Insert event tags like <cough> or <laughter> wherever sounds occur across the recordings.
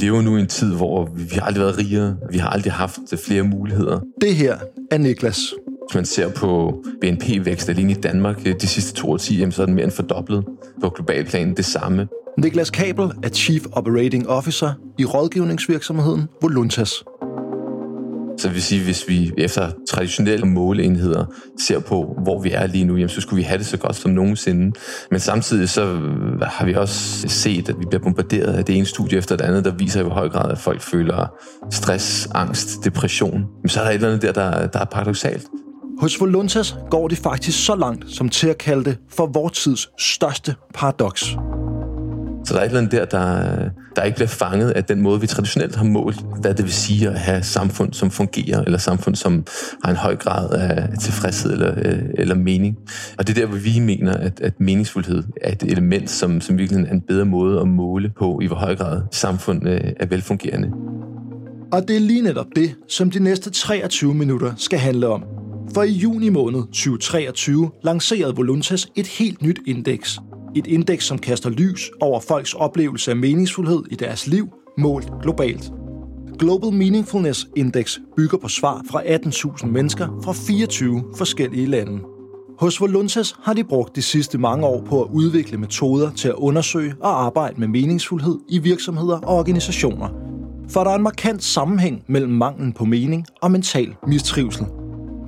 lever nu i en tid, hvor vi har aldrig været rigere. Vi har aldrig haft flere muligheder. Det her er Niklas. Hvis man ser på BNP-vækst alene i Danmark de sidste to årtier, så er den mere end fordoblet. På global plan det samme. Niklas Kabel er Chief Operating Officer i rådgivningsvirksomheden Voluntas. Så det vil sige, hvis vi efter traditionelle måleenheder ser på, hvor vi er lige nu, jamen, så skulle vi have det så godt som nogensinde. Men samtidig så øh, har vi også set, at vi bliver bombarderet af det ene studie efter det andet, der viser i hvor høj grad, at folk føler stress, angst, depression. Men så er der et eller andet der, der, der er paradoxalt. Hos Voluntas går det faktisk så langt som til at kalde det for vores tids største paradoks. Så der er et eller andet der, der, der ikke bliver fanget af den måde, vi traditionelt har målt, hvad det vil sige at have samfund, som fungerer, eller samfund, som har en høj grad af tilfredshed eller, øh, eller mening. Og det er der, hvor vi mener, at, at meningsfuldhed er et element, som, som virkelig er en bedre måde at måle på, i hvor høj grad samfund øh, er velfungerende. Og det er lige netop det, som de næste 23 minutter skal handle om. For i juni måned 2023 lancerede Voluntas et helt nyt indeks, et indeks, som kaster lys over folks oplevelse af meningsfuldhed i deres liv, målt globalt. Global Meaningfulness Index bygger på svar fra 18.000 mennesker fra 24 forskellige lande. Hos Voluntas har de brugt de sidste mange år på at udvikle metoder til at undersøge og arbejde med meningsfuldhed i virksomheder og organisationer. For der er en markant sammenhæng mellem manglen på mening og mental mistrivsel –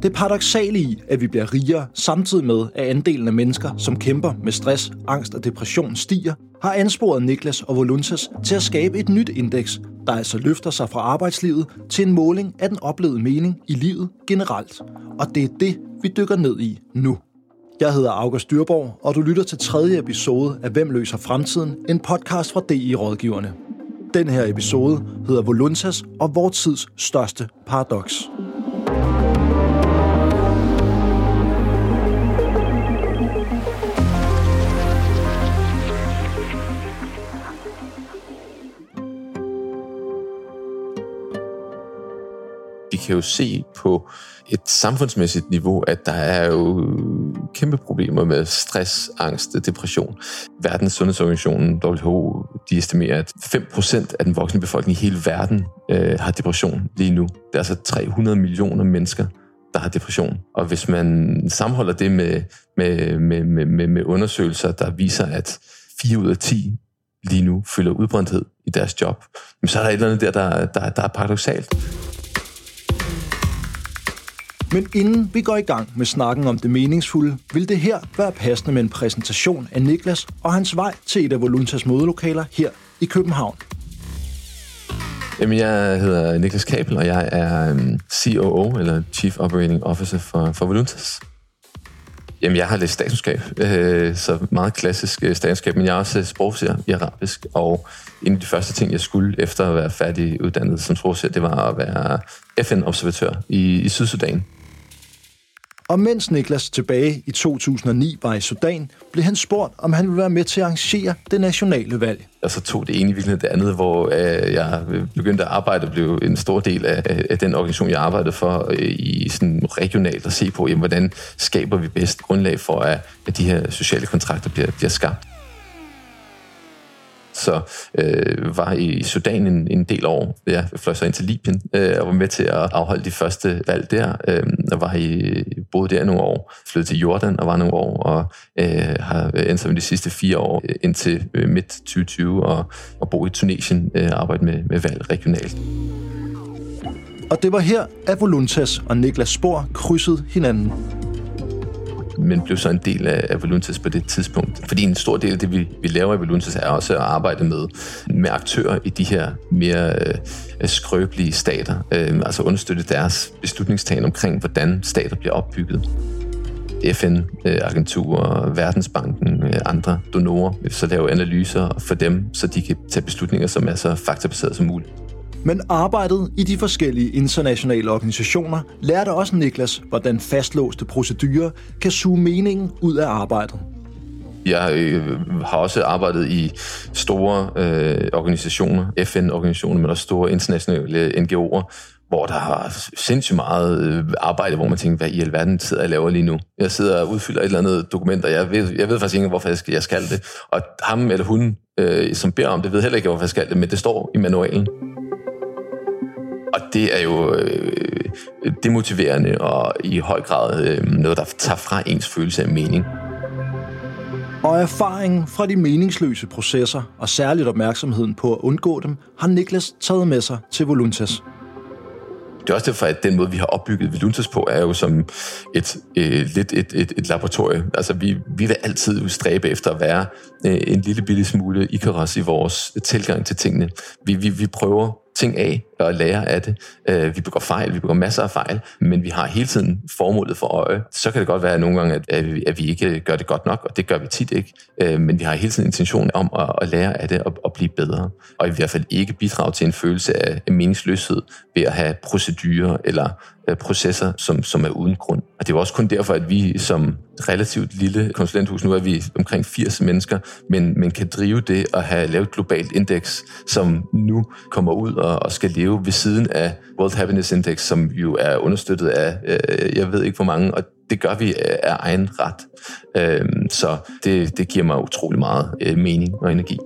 det paradoxale i, at vi bliver rigere, samtidig med, at andelen af mennesker, som kæmper med stress, angst og depression stiger, har ansporet Niklas og Voluntas til at skabe et nyt indeks, der altså løfter sig fra arbejdslivet til en måling af den oplevede mening i livet generelt. Og det er det, vi dykker ned i nu. Jeg hedder August Dyrborg, og du lytter til tredje episode af Hvem løser fremtiden? En podcast fra DI Rådgiverne. Den her episode hedder Voluntas og vores tids største paradoks. Kan jo se på et samfundsmæssigt niveau, at der er jo kæmpe problemer med stress, angst, depression. Verdens Sundhedsorganisation, WHO, de estimerer, at 5% af den voksne befolkning i hele verden øh, har depression lige nu. Det er altså 300 millioner mennesker, der har depression. Og hvis man sammenholder det med, med, med, med, med undersøgelser, der viser, at 4 ud af 10 lige nu føler udbrændthed i deres job, så er der et eller andet der, der, der, der er paradoxalt. Men inden vi går i gang med snakken om det meningsfulde, vil det her være passende med en præsentation af Niklas og hans vej til et af Voluntas mødelokaler her i København. Jamen, jeg hedder Niklas Kabel, og jeg er øhm, COO, eller Chief Operating Officer for, for Voluntas. Jamen, jeg har læst statskundskab, øh, så meget klassisk øh, statskundskab, men jeg er også øh, sprogser i arabisk, og en af de første ting, jeg skulle efter at være færdig uddannet som sprogser, det var at være FN-observatør i, i Sydsudan. Og mens Niklas tilbage i 2009 var i Sudan, blev han spurgt, om han ville være med til at arrangere det nationale valg. Og så tog det ene i virkeligheden det andet, hvor øh, jeg begyndte at arbejde og blev en stor del af, af den organisation, jeg arbejdede for øh, i sådan regionalt at se på, jamen, hvordan skaber vi bedst grundlag for, at, at de her sociale kontrakter bliver, bliver skabt så øh, var i Sudan en, en del år. Jeg fløj så ind til Libyen øh, og var med til at afholde de første valg der. Øh, og var i, boede der nogle år. Flyttede til Jordan og var nogle år, og øh, har endt som de sidste fire år øh, indtil øh, midt 2020 og, og bo i Tunesien øh, arbejde med, med valg regionalt. Og det var her, at Voluntas og Niklas Spor krydsede hinanden men blev så en del af Voluntas på det tidspunkt. Fordi en stor del af det, vi, vi laver i Voluntas, er også at arbejde med, med aktører i de her mere øh, skrøbelige stater. Øh, altså understøtte deres beslutningstagen omkring, hvordan stater bliver opbygget. FN-agenturer, øh, Verdensbanken, øh, andre donorer, så lave analyser for dem, så de kan tage beslutninger, som er så faktabaserede som muligt. Men arbejdet i de forskellige internationale organisationer lærte også Niklas, hvordan fastlåste procedurer kan suge meningen ud af arbejdet. Jeg øh, har også arbejdet i store øh, organisationer, FN-organisationer, men også store internationale NGO'er, hvor der har sindssygt meget øh, arbejde, hvor man tænker, hvad i alverden sidder jeg laver lige nu? Jeg sidder og udfylder et eller andet dokument, og jeg ved, jeg ved faktisk ikke, hvorfor jeg skal, jeg skal det. Og ham eller hun, øh, som beder om det, ved heller ikke, hvorfor jeg skal det, men det står i manualen. Og det er jo øh, demotiverende og i høj grad øh, noget, der tager fra ens følelse af mening. Og erfaringen fra de meningsløse processer, og særligt opmærksomheden på at undgå dem, har Niklas taget med sig til Voluntas. Det er også derfor, at den måde, vi har opbygget Voluntas på, er jo som et, øh, lidt et, et, et laboratorium. Altså, vi, vi vil altid stræbe efter at være øh, en lille bitte smule Icarus i vores tilgang til tingene. Vi, vi, vi prøver ting af og lære af det. Øh, vi begår fejl, vi begår masser af fejl, men vi har hele tiden formålet for øje. Så kan det godt være nogle gange, at, vi, at vi ikke øh, gør det godt nok, og det gør vi tit ikke. Øh, men vi har hele tiden intention om at, at lære af det og blive bedre. Og i hvert fald ikke bidrage til en følelse af meningsløshed ved at have procedurer eller Øh, processer, som, som er uden grund. Og det er jo også kun derfor, at vi som relativt lille konsulenthus, nu er vi omkring 80 mennesker, men, men kan drive det og have lavet et globalt indeks, som nu kommer ud og, og skal leve ved siden af World Happiness Index, som jo er understøttet af, øh, jeg ved ikke hvor mange, og det gør vi øh, af egen ret. Øh, så det, det giver mig utrolig meget øh, mening og energi.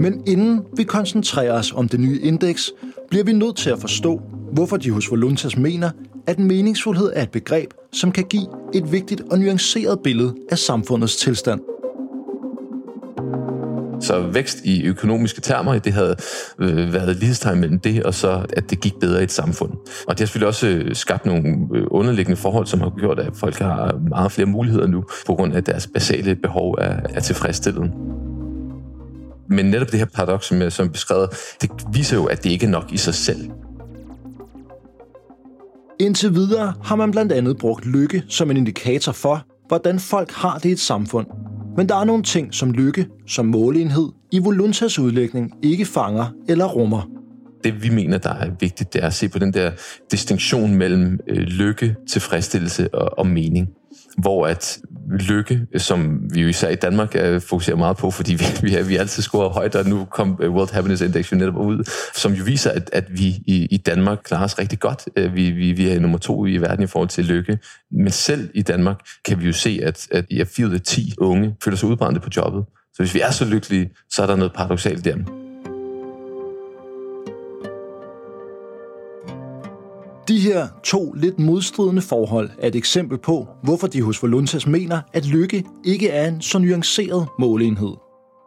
Men inden vi koncentrerer os om det nye indeks, bliver vi nødt til at forstå, hvorfor de hos Voluntas mener, at meningsfuldhed er et begreb, som kan give et vigtigt og nuanceret billede af samfundets tilstand. Så vækst i økonomiske termer, det havde øh, været lighedstegn mellem det, og så at det gik bedre i et samfund. Og det har selvfølgelig også øh, skabt nogle øh, underliggende forhold, som har gjort, at folk har meget flere muligheder nu, på grund af deres basale behov er, er tilfredsstillet. Men netop det her paradoks, som som beskrevet, det viser jo, at det ikke er nok i sig selv. Indtil videre har man blandt andet brugt lykke som en indikator for, hvordan folk har det i et samfund. Men der er nogle ting, som lykke som måleenhed i Voluntas udlægning ikke fanger eller rummer. Det vi mener, der er vigtigt, det er at se på den der distinktion mellem øh, lykke, tilfredsstillelse og, og mening hvor at lykke, som vi jo især i Danmark øh, fokuserer meget på, fordi <laughs> vi, vi, er, vi altid scorer højt, og nu kom øh, World Happiness Index jo netop ud, som jo viser, at, at vi i, i Danmark klarer os rigtig godt. Øh, vi, vi, vi er nummer to i verden i forhold til lykke. Men selv i Danmark kan vi jo se, at, at i 4 ud af 10 unge føler sig udbrændte på jobbet. Så hvis vi er så lykkelige, så er der noget paradoxalt der. De her to lidt modstridende forhold er et eksempel på, hvorfor de hos Voluntas mener, at lykke ikke er en så nuanceret måleenhed.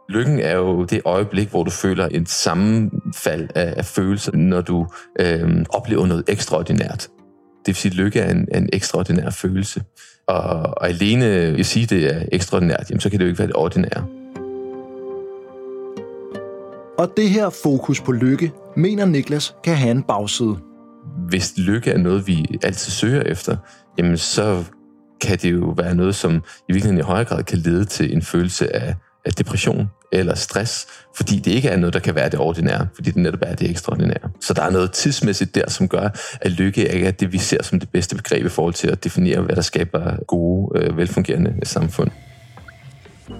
Lykken er jo det øjeblik, hvor du føler et sammenfald af, af følelser, når du øh, oplever noget ekstraordinært. Det vil sige, at lykke er en, en ekstraordinær følelse. Og, og alene at sige, at det er ekstraordinært, jamen, så kan det jo ikke være det ordinære. Og det her fokus på lykke, mener Niklas kan have en bagside hvis lykke er noget, vi altid søger efter, jamen så kan det jo være noget, som i virkeligheden i højere grad kan lede til en følelse af, af depression eller stress, fordi det ikke er noget, der kan være det ordinære, fordi det netop er det ekstraordinære. Så der er noget tidsmæssigt der, som gør, at lykke ikke er det, vi ser som det bedste begreb i forhold til at definere, hvad der skaber gode, øh, velfungerende samfund.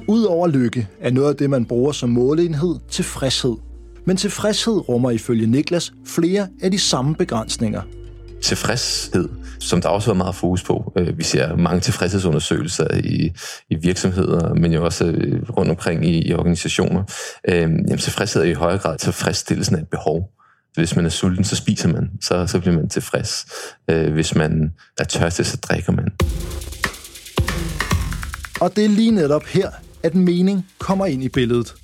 Udover lykke er noget af det, man bruger som måleenhed, tilfredshed. Men tilfredshed rummer ifølge Niklas flere af de samme begrænsninger. Tilfredshed, som der også er meget fokus på. Øh, vi ser mange tilfredshedsundersøgelser i, i virksomheder, men jo også øh, rundt omkring i, i organisationer. Øhm, jamen, tilfredshed er i højere grad tilfredsstillelsen af et behov. Hvis man er sulten, så spiser man, så, så bliver man tilfreds. Øh, hvis man er tørstig, så drikker man. Og det er lige netop her, at mening kommer ind i billedet.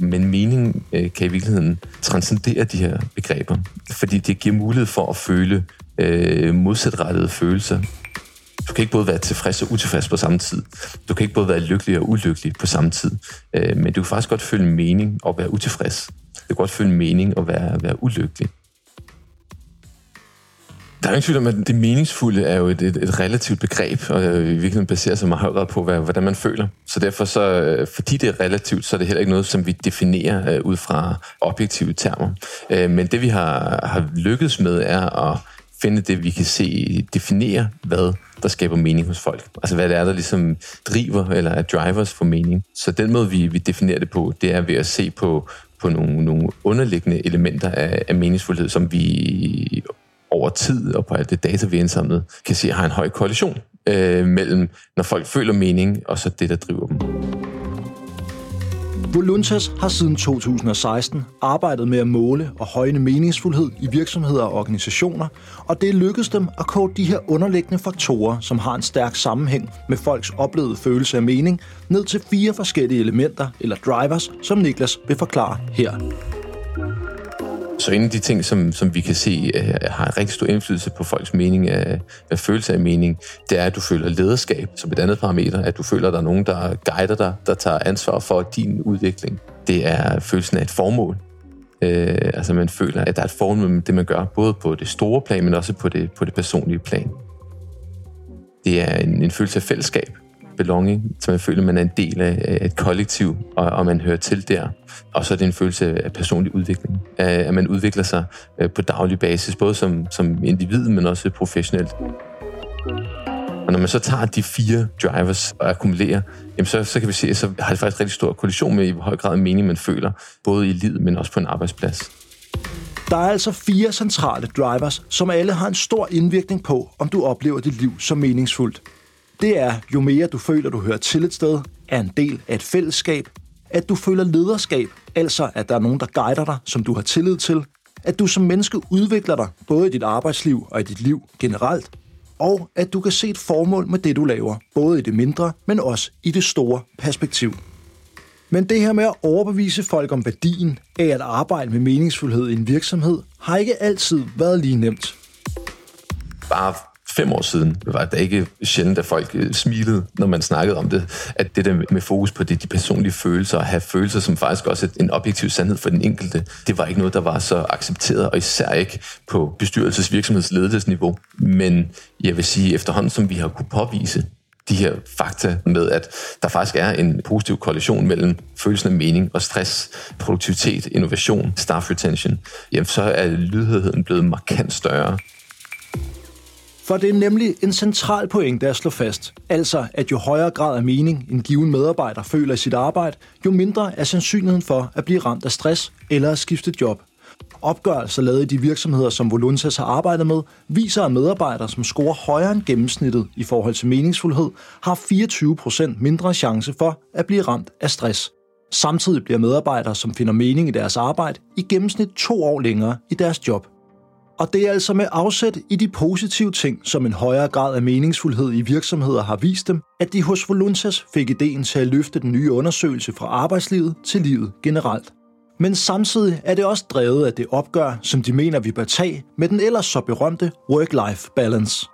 Men mening øh, kan i virkeligheden transcendere de her begreber, fordi det giver mulighed for at føle øh, modsatrettede følelser. Du kan ikke både være tilfreds og utilfreds på samme tid. Du kan ikke både være lykkelig og ulykkelig på samme tid. Øh, men du kan faktisk godt føle mening og være utilfreds. Du kan godt føle mening og være, være ulykkelig. Der er ingen tvivl om, at det meningsfulde er jo et, et, et relativt begreb, og øh, i virkeligheden baserer sig meget på, hvad, hvordan man føler. Så derfor, så, øh, fordi det er relativt, så er det heller ikke noget, som vi definerer uh, ud fra objektive termer. Uh, men det, vi har, har lykkedes med, er at finde det, vi kan se, definere, hvad der skaber mening hos folk. Altså hvad det er, der ligesom driver eller er drivers for mening. Så den måde, vi, vi definerer det på, det er ved at se på på nogle, nogle underliggende elementer af, af meningsfuldhed, som vi over tid og på alt det data, vi har indsamlet, kan se har en høj korrelation øh, mellem, når folk føler mening, og så det, der driver dem. Voluntas har siden 2016 arbejdet med at måle og højne meningsfuldhed i virksomheder og organisationer, og det er lykkedes dem at kode de her underliggende faktorer, som har en stærk sammenhæng med folks oplevede følelse af mening, ned til fire forskellige elementer eller drivers, som Niklas vil forklare her. Så en af de ting, som, som vi kan se øh, har en rigtig stor indflydelse på folks mening af, af følelse af mening, det er, at du føler lederskab som et andet parameter, at du føler, at der er nogen, der guider dig, der tager ansvar for din udvikling. Det er følelsen af et formål. Øh, altså man føler, at der er et formål med det, man gør, både på det store plan, men også på det, på det personlige plan. Det er en, en følelse af fællesskab belonging, så man føler, at man er en del af et kollektiv, og, og man hører til der. Og så er det en følelse af personlig udvikling, at man udvikler sig øh, på daglig basis, både som, som individ, men også professionelt. Og når man så tager de fire drivers og akkumulerer, jamen så, så kan vi se, at så har det faktisk rigtig stor kollision med, i hvor høj grad mening man føler, både i livet, men også på en arbejdsplads. Der er altså fire centrale drivers, som alle har en stor indvirkning på, om du oplever dit liv som meningsfuldt det er, jo mere du føler, du hører til et sted, er en del af et fællesskab, at du føler lederskab, altså at der er nogen, der guider dig, som du har tillid til, at du som menneske udvikler dig, både i dit arbejdsliv og i dit liv generelt, og at du kan se et formål med det, du laver, både i det mindre, men også i det store perspektiv. Men det her med at overbevise folk om værdien af at arbejde med meningsfuldhed i en virksomhed, har ikke altid været lige nemt. Bare fem år siden var det ikke sjældent, at folk øh, smilede, når man snakkede om det. At det der med fokus på det, de personlige følelser, og have følelser som faktisk også en objektiv sandhed for den enkelte, det var ikke noget, der var så accepteret, og især ikke på bestyrelses- virksomhedsledelsesniveau. Men jeg vil sige, efterhånden som vi har kunne påvise de her fakta med, at der faktisk er en positiv korrelation mellem følelsen af mening og stress, produktivitet, innovation, staff retention, jamen så er lydheden blevet markant større. For det er nemlig en central pointe at slå fast. Altså, at jo højere grad af mening en given medarbejder føler i sit arbejde, jo mindre er sandsynligheden for at blive ramt af stress eller at skifte job. Opgørelser lavet i de virksomheder, som Voluntas har arbejdet med, viser, at medarbejdere, som scorer højere end gennemsnittet i forhold til meningsfuldhed, har 24% mindre chance for at blive ramt af stress. Samtidig bliver medarbejdere, som finder mening i deres arbejde, i gennemsnit to år længere i deres job. Og det er altså med afsæt i de positive ting, som en højere grad af meningsfuldhed i virksomheder har vist dem, at de hos Voluntas fik ideen til at løfte den nye undersøgelse fra arbejdslivet til livet generelt. Men samtidig er det også drevet af det opgør, som de mener, vi bør tage med den ellers så berømte work-life balance.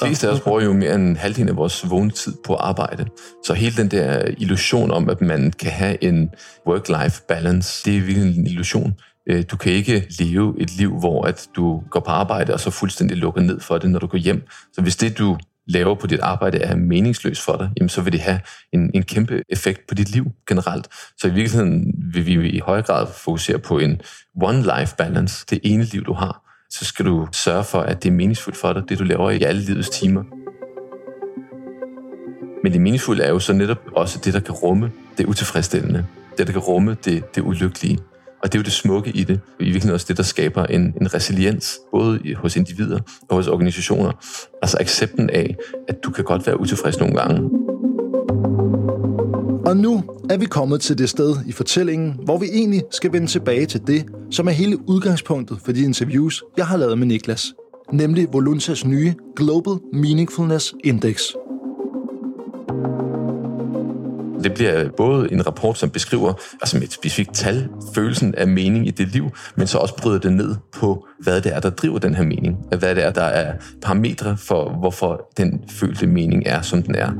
De fleste af os bruger jo mere end halvdelen af vores vågne tid på arbejde. Så hele den der illusion om, at man kan have en work-life balance, det er virkelig en illusion. Øh, du kan ikke leve et liv, hvor at du går på arbejde og så fuldstændig lukker ned for det, når du går hjem. Så hvis det, du laver på dit arbejde, er meningsløst for dig, jamen så vil det have en, en kæmpe effekt på dit liv generelt. Så i virkeligheden vil vi i høj grad fokusere på en one-life balance, det ene liv, du har. Så skal du sørge for, at det er meningsfuldt for dig, det du laver i alle livets timer. Men det meningsfulde er jo så netop også det, der kan rumme det utilfredsstillende. Det, der kan rumme det, det ulykkelige. Og det er jo det smukke i det. I virkeligheden også det, der skaber en, en resiliens, både hos individer og hos organisationer. Altså accepten af, at du kan godt være utilfreds nogle gange. Og nu er vi kommet til det sted i fortællingen, hvor vi egentlig skal vende tilbage til det, som er hele udgangspunktet for de interviews, jeg har lavet med Niklas. Nemlig Voluntas nye Global Meaningfulness Index. Det bliver både en rapport, som beskriver altså med et specifikt tal, følelsen af mening i det liv, men så også bryder det ned på, hvad det er, der driver den her mening. Hvad det er, der er parametre for, hvorfor den følte mening er, som den er.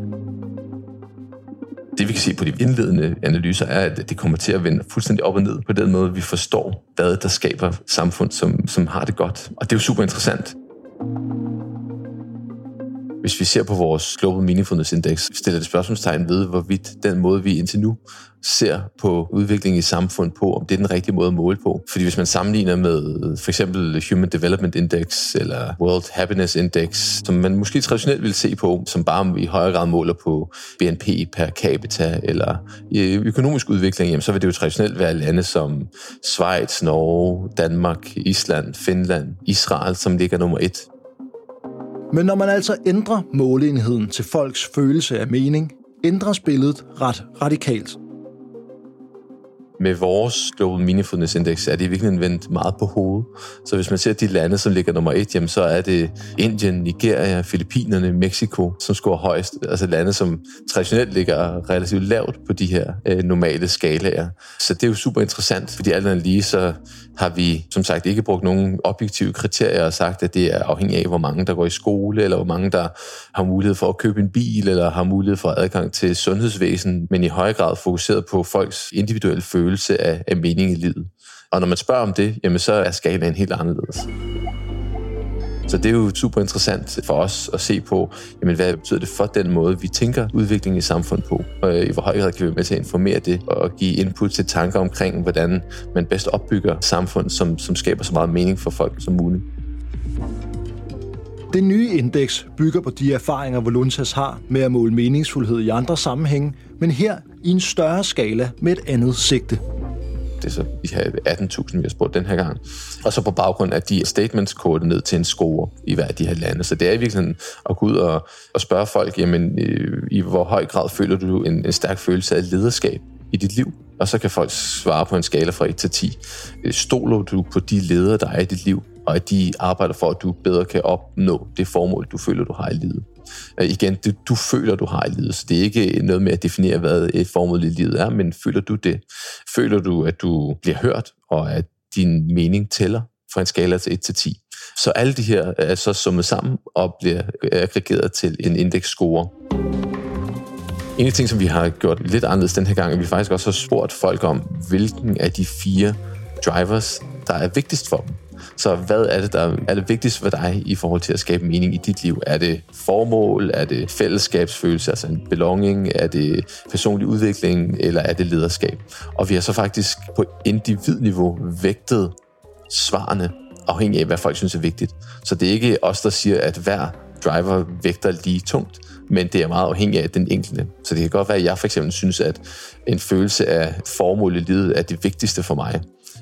Det vi kan se på de indledende analyser er, at det kommer til at vende fuldstændig op og ned på den måde, vi forstår, hvad der skaber samfund, som, som har det godt. Og det er jo super interessant hvis vi ser på vores Global Meaningfulness Index, stiller det spørgsmålstegn ved, hvorvidt den måde, vi indtil nu ser på udviklingen i samfundet på, om det er den rigtige måde at måle på. Fordi hvis man sammenligner med for eksempel Human Development Index eller World Happiness Index, som man måske traditionelt vil se på, som bare i højere grad måler på BNP per capita eller økonomisk udvikling, jamen, så vil det jo traditionelt være lande som Schweiz, Norge, Danmark, Island, Finland, Israel, som ligger nummer et. Men når man altså ændrer måleenheden til folks følelse af mening, ændres billedet ret radikalt med vores Global Meaningfulness Index er det virkelig vendt meget på hovedet. Så hvis man ser de lande, som ligger nummer et, jamen så er det Indien, Nigeria, Filippinerne, Mexico, som scorer højst. Altså lande, som traditionelt ligger relativt lavt på de her øh, normale skalaer. Så det er jo super interessant, fordi alt andet lige så har vi som sagt ikke brugt nogen objektive kriterier og sagt, at det er afhængigt af, hvor mange der går i skole, eller hvor mange der har mulighed for at købe en bil, eller har mulighed for adgang til sundhedsvæsen, men i høj grad fokuseret på folks individuelle følelse af, af mening i livet. Og når man spørger om det, jamen så er skalaen helt anderledes. Så det er jo super interessant for os at se på, jamen, hvad betyder det for den måde, vi tænker udviklingen i samfundet på, og øh, i hvor høj grad kan vi være med til at informere det, og give input til tanker omkring, hvordan man bedst opbygger samfund, som, som skaber så meget mening for folk som muligt. Det nye indeks bygger på de erfaringer, Voluntas har med at måle meningsfuldhed i andre sammenhænge, men her i en større skala med et andet sigte det så vi har 18.000, vi har spurgt den her gang. Og så på baggrund af de statements kodet ned til en score i hver af de her lande. Så det er i virkeligheden at gå ud og, og spørge folk, jamen, øh, i hvor høj grad føler du en, en stærk følelse af lederskab i dit liv? Og så kan folk svare på en skala fra 1 til 10. Øh, stoler du på de ledere, der er i dit liv, og at de arbejder for, at du bedre kan opnå det formål, du føler, du har i livet? Øh, igen, det du føler, du har i livet. Så det er ikke noget med at definere, hvad et formål i livet er, men føler du det? Føler du, at du bliver hørt, og at din mening tæller fra en skala til 1 til 10? Så alle de her er så summet sammen og bliver øh, aggregeret til en indeksscore. En af de ting, som vi har gjort lidt anderledes den her gang, er, at vi faktisk også har spurgt folk om, hvilken af de fire drivers, der er vigtigst for dem. Så hvad er det, der er det vigtigste for dig i forhold til at skabe mening i dit liv? Er det formål? Er det fællesskabsfølelse, altså en belonging? Er det personlig udvikling? Eller er det lederskab? Og vi har så faktisk på individniveau vægtet svarene afhængig af, hvad folk synes er vigtigt. Så det er ikke os, der siger, at hver driver vægter lige tungt, men det er meget afhængigt af den enkelte. Så det kan godt være, at jeg for eksempel synes, at en følelse af formål i livet er det vigtigste for mig.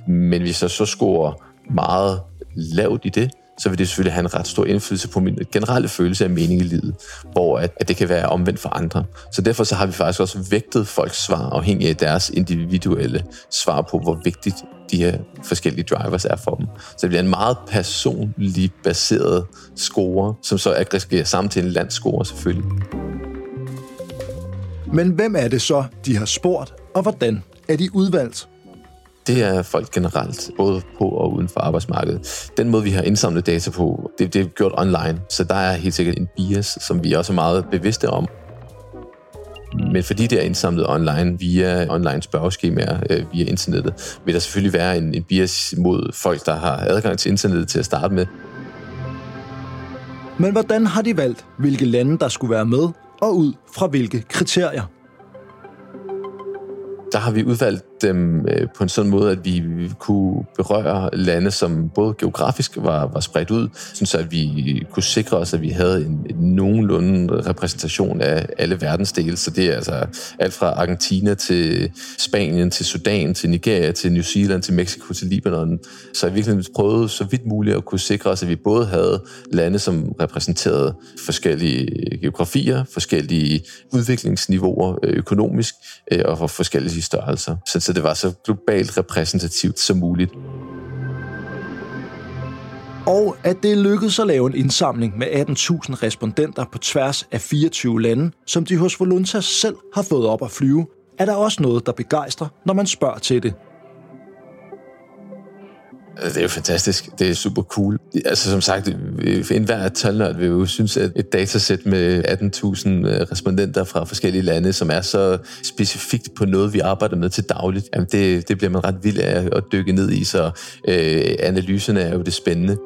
Men hvis jeg så scorer meget lavt i det, så vil det selvfølgelig have en ret stor indflydelse på min generelle følelse af mening i livet, hvor at, at det kan være omvendt for andre. Så derfor så har vi faktisk også vægtet folks svar afhængig af deres individuelle svar på, hvor vigtigt de her forskellige drivers er for dem. Så det bliver en meget personlig baseret score, som så aggregerer sammen til en landscore selvfølgelig. Men hvem er det så, de har spurgt, og hvordan er de udvalgt? Det er folk generelt, både på og uden for arbejdsmarkedet. Den måde, vi har indsamlet data på, det, det er gjort online, så der er helt sikkert en bias, som vi også er meget bevidste om. Men fordi det er indsamlet online via online spørgeskemaer øh, via internettet, vil der selvfølgelig være en, en bias mod folk, der har adgang til internettet til at starte med. Men hvordan har de valgt, hvilke lande der skulle være med, og ud fra hvilke kriterier? der har vi udvalgt dem øh, på en sådan måde, at vi kunne berøre lande, som både geografisk var, var spredt ud, så at vi kunne sikre os, at vi havde en, en nogenlunde repræsentation af alle verdensdele. Så det er altså alt fra Argentina til Spanien, til Sudan, til Nigeria, til New Zealand, til Mexico, til Libanon. Så vi virkelig prøvede så vidt muligt at kunne sikre os, at vi både havde lande, som repræsenterede forskellige geografier, forskellige udviklingsniveauer øh, økonomisk øh, og for forskellige størrelser. Så, så det var så globalt repræsentativt som muligt. Og at det lykkedes at lave en indsamling med 18.000 respondenter på tværs af 24 lande, som de hos Voluntas selv har fået op at flyve, er der også noget, der begejstrer, når man spørger til det. Øh, det er jo fantastisk. Det er super cool. Altså som sagt, enhver talnørd vil jo synes, at et datasæt med 18.000 øh, respondenter fra forskellige lande, som er så specifikt på noget, vi arbejder med til dagligt, jamen det, det bliver man ret vild af at dykke ned i, så øh, analyserne er jo det spændende.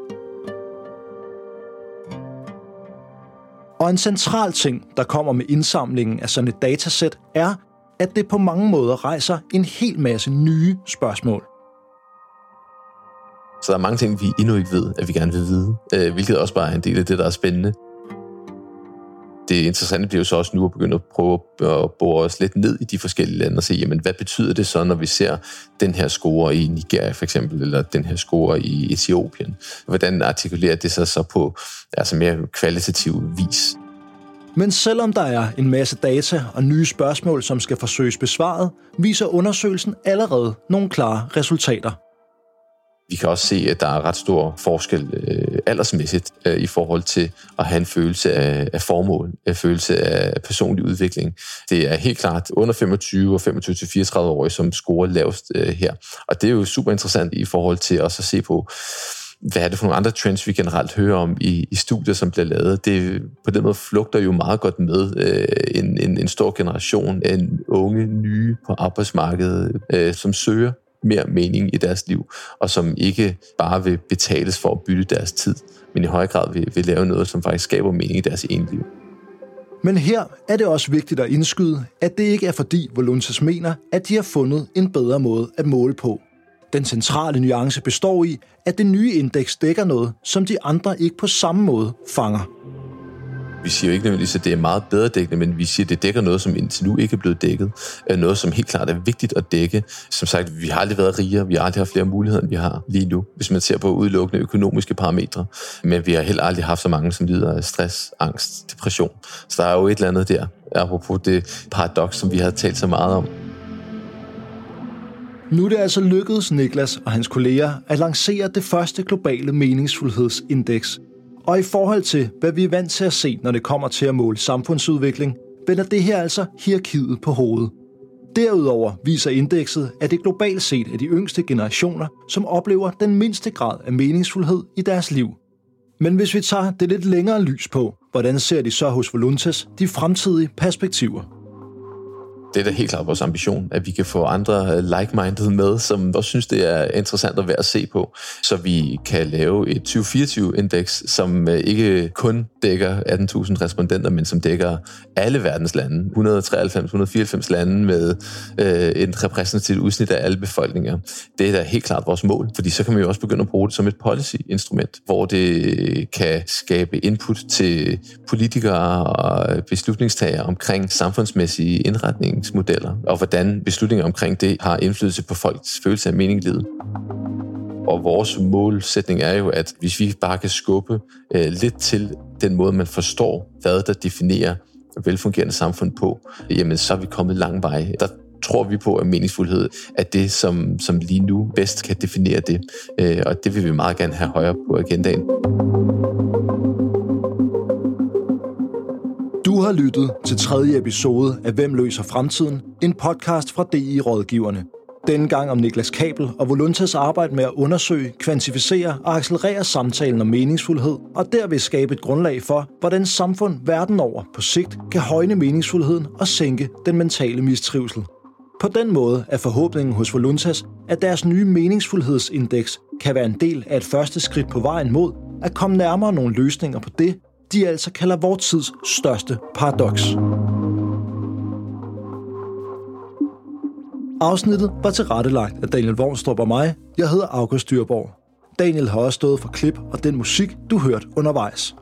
Og en central ting, der kommer med indsamlingen af sådan et datasæt, er, at det på mange måder rejser en hel masse nye spørgsmål. Så der er mange ting, vi endnu ikke ved, at vi gerne vil vide, øh, hvilket også bare er en del af det, der er spændende. Det interessante bliver jo så også nu at begynde at prøve at bore os lidt ned i de forskellige lande og se, jamen, hvad betyder det så, når vi ser den her score i Nigeria for eksempel, eller den her score i Etiopien? Hvordan artikulerer det sig så på altså mere kvalitativ vis? Men selvom der er en masse data og nye spørgsmål, som skal forsøges besvaret, viser undersøgelsen allerede nogle klare resultater. Vi kan også se, at der er ret stor forskel øh, aldersmæssigt øh, i forhold til at have en følelse af, af formål, en følelse af personlig udvikling. Det er helt klart under 25 og 25-34 år, som scorer lavest øh, her. Og det er jo super interessant i forhold til også at se på, hvad er det for nogle andre trends, vi generelt hører om i, i studier, som bliver lavet. Det på den måde flugter jo meget godt med øh, en, en, en stor generation af unge, nye på arbejdsmarkedet, øh, som søger mere mening i deres liv, og som ikke bare vil betales for at bytte deres tid, men i høj grad vil, vil lave noget, som faktisk skaber mening i deres egen liv. Men her er det også vigtigt at indskyde, at det ikke er fordi Voluntas mener, at de har fundet en bedre måde at måle på. Den centrale nuance består i, at det nye indeks dækker noget, som de andre ikke på samme måde fanger. Vi siger jo ikke nødvendigvis, at det er meget bedre dækkende, men vi siger, at det dækker noget, som indtil nu ikke er blevet dækket. Øh, noget, som helt klart er vigtigt at dække. Som sagt, vi har aldrig været rigere, vi har aldrig haft flere muligheder, end vi har lige nu, hvis man ser på udelukkende økonomiske parametre. Men vi har heller aldrig haft så mange, som lider af stress, angst, depression. Så der er jo et eller andet der, apropos det paradoks, som vi har talt så meget om. Nu er det altså lykkedes Niklas og hans kolleger at lancere det første globale meningsfuldhedsindeks. Og i forhold til, hvad vi er vant til at se, når det kommer til at måle samfundsudvikling, vender det her altså hierarkiet på hovedet. Derudover viser indekset, at det globalt set er de yngste generationer, som oplever den mindste grad af meningsfuldhed i deres liv. Men hvis vi tager det lidt længere lys på, hvordan ser de så hos Voluntas de fremtidige perspektiver? Det er da helt klart vores ambition, at vi kan få andre øh, like-minded med, som også synes, det er interessant at være at se på, så vi kan lave et 2024-indeks, som øh, ikke kun dækker 18.000 respondenter, men som dækker alle verdens lande, 193-194 lande med øh, et repræsentativt udsnit af alle befolkninger. Det er da helt klart vores mål, fordi så kan vi jo også begynde at bruge det som et policy-instrument, hvor det kan skabe input til politikere og beslutningstagere omkring samfundsmæssige indretning beslutningsmodeller, og hvordan beslutninger omkring det har indflydelse på folks følelse af mening i livet. Og vores målsætning er jo, at hvis vi bare kan skubbe øh, lidt til den måde, man forstår, hvad der definerer velfungerende samfund på, jamen så er vi kommet lang vej. Der tror vi på, at meningsfuldhed er det, som, som lige nu bedst kan definere det. Øh, og det vil vi meget gerne have højere på agendaen. Har lyttet til tredje episode af Hvem løser fremtiden? En podcast fra DI Rådgiverne. Denne gang om Niklas Kabel og Voluntas arbejde med at undersøge, kvantificere og accelerere samtalen om meningsfuldhed, og derved skabe et grundlag for, hvordan samfund verden over på sigt kan højne meningsfuldheden og sænke den mentale mistrivsel. På den måde er forhåbningen hos Voluntas, at deres nye meningsfuldhedsindeks kan være en del af et første skridt på vejen mod at komme nærmere nogle løsninger på det, de altså kalder vores tids største paradoks. Afsnittet var tilrettelagt af Daniel Vognstrup og mig. Jeg hedder August Dyrborg. Daniel har også stået for klip og den musik, du hørte undervejs.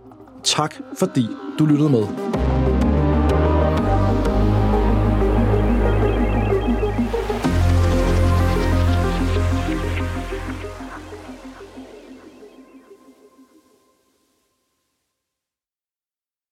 Tak fordi du lyttede med.